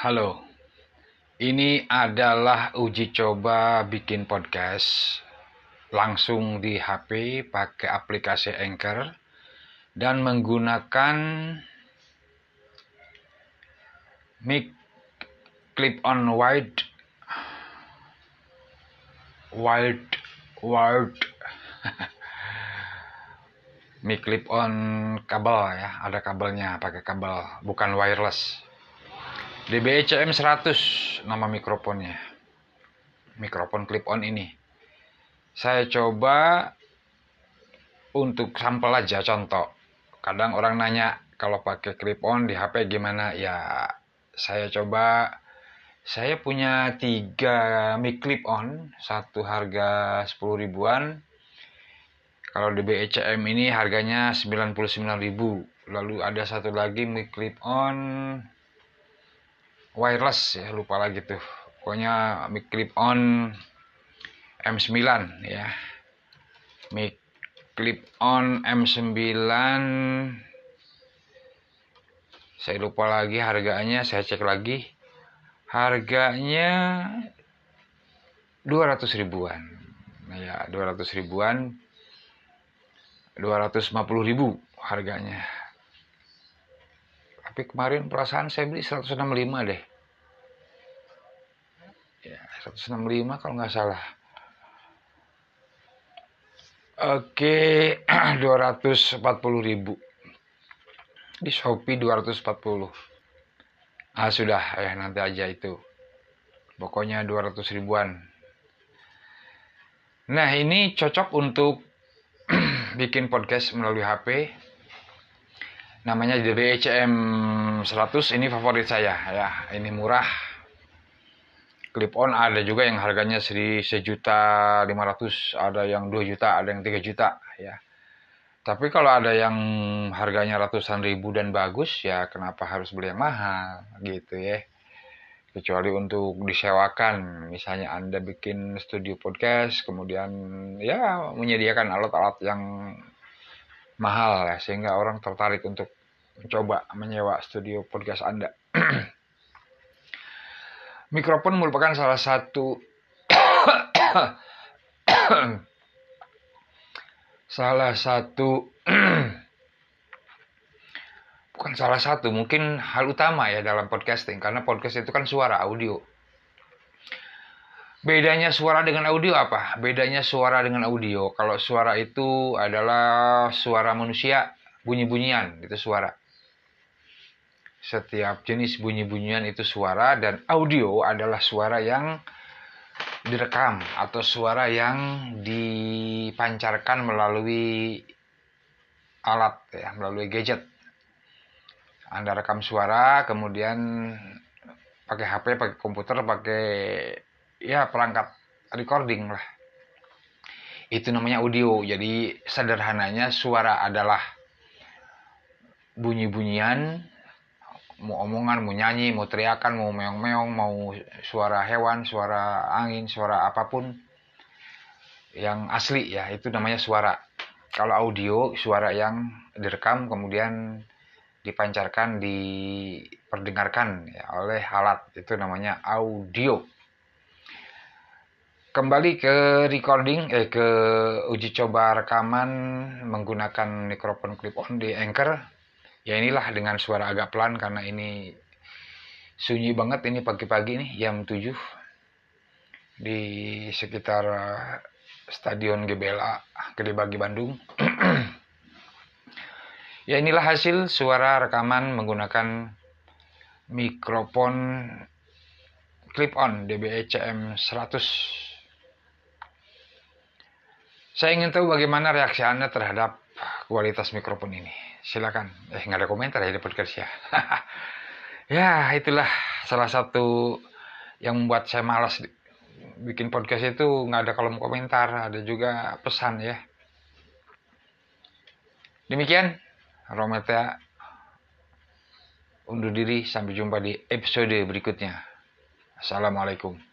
Halo, ini adalah uji coba bikin podcast langsung di HP pakai aplikasi Anchor dan menggunakan mic clip on wide wide wide. Mic clip on kabel ya ada kabelnya pakai kabel bukan wireless DBE-CM 100 nama mikrofonnya. Mikrofon clip on ini. Saya coba untuk sampel aja contoh. Kadang orang nanya kalau pakai clip on di HP gimana? Ya saya coba. Saya punya tiga mic clip on satu harga 10 ribuan. Kalau di BECM ini harganya 99.000 lalu ada satu lagi mic clip on wireless ya lupa lagi tuh. Pokoknya mic clip on M9 ya. Mic clip on M9 saya lupa lagi harganya saya cek lagi. Harganya 200 ribuan. Nah ya 200 ribuan. 250 ribu harganya. Tapi kemarin perasaan saya beli 165 deh 165 kalau nggak salah. Oke 240 ribu. Di Shopee 240 ah sudah. Ya nanti aja itu. Pokoknya 200 ribuan. Nah ini cocok untuk bikin podcast melalui HP namanya DBCM 100 ini favorit saya ya. Ini murah clip on ada juga yang harganya sejuta lima ratus ada yang 2 juta ada yang 3 juta ya tapi kalau ada yang harganya ratusan ribu dan bagus, ya kenapa harus beli yang mahal gitu ya. Kecuali untuk disewakan, misalnya Anda bikin studio podcast, kemudian ya menyediakan alat-alat yang mahal ya, sehingga orang tertarik untuk mencoba menyewa studio podcast Anda. Mikrofon merupakan salah satu salah satu bukan salah satu mungkin hal utama ya dalam podcasting karena podcast itu kan suara audio. Bedanya suara dengan audio apa? Bedanya suara dengan audio. Kalau suara itu adalah suara manusia bunyi-bunyian itu suara setiap jenis bunyi-bunyian itu suara dan audio adalah suara yang direkam atau suara yang dipancarkan melalui alat ya melalui gadget. Anda rekam suara kemudian pakai HP pakai komputer pakai ya perangkat recording lah. Itu namanya audio. Jadi sederhananya suara adalah bunyi-bunyian mau omongan, mau nyanyi, mau teriakan, mau meong-meong, mau suara hewan, suara angin, suara apa pun yang asli ya, itu namanya suara. Kalau audio, suara yang direkam kemudian dipancarkan, diperdengarkan ya, oleh alat, itu namanya audio. Kembali ke recording, eh ke uji coba rekaman menggunakan mikrofon clip-on di Anchor ya inilah dengan suara agak pelan karena ini sunyi banget ini pagi-pagi nih jam 7 di sekitar eh, Stadion GBLA Gede Bagi Bandung. ya inilah hasil suara rekaman menggunakan mikrofon clip-on DBE CM 100. Saya ingin tahu bagaimana reaksi Anda terhadap kualitas mikrofon ini silakan. Eh nggak ada komentar ya di podcast ya. Ya itulah salah satu yang membuat saya malas bikin podcast itu. Nggak ada kolom komentar ada juga pesan ya. Demikian Rometa undur diri. Sampai jumpa di episode berikutnya. Assalamualaikum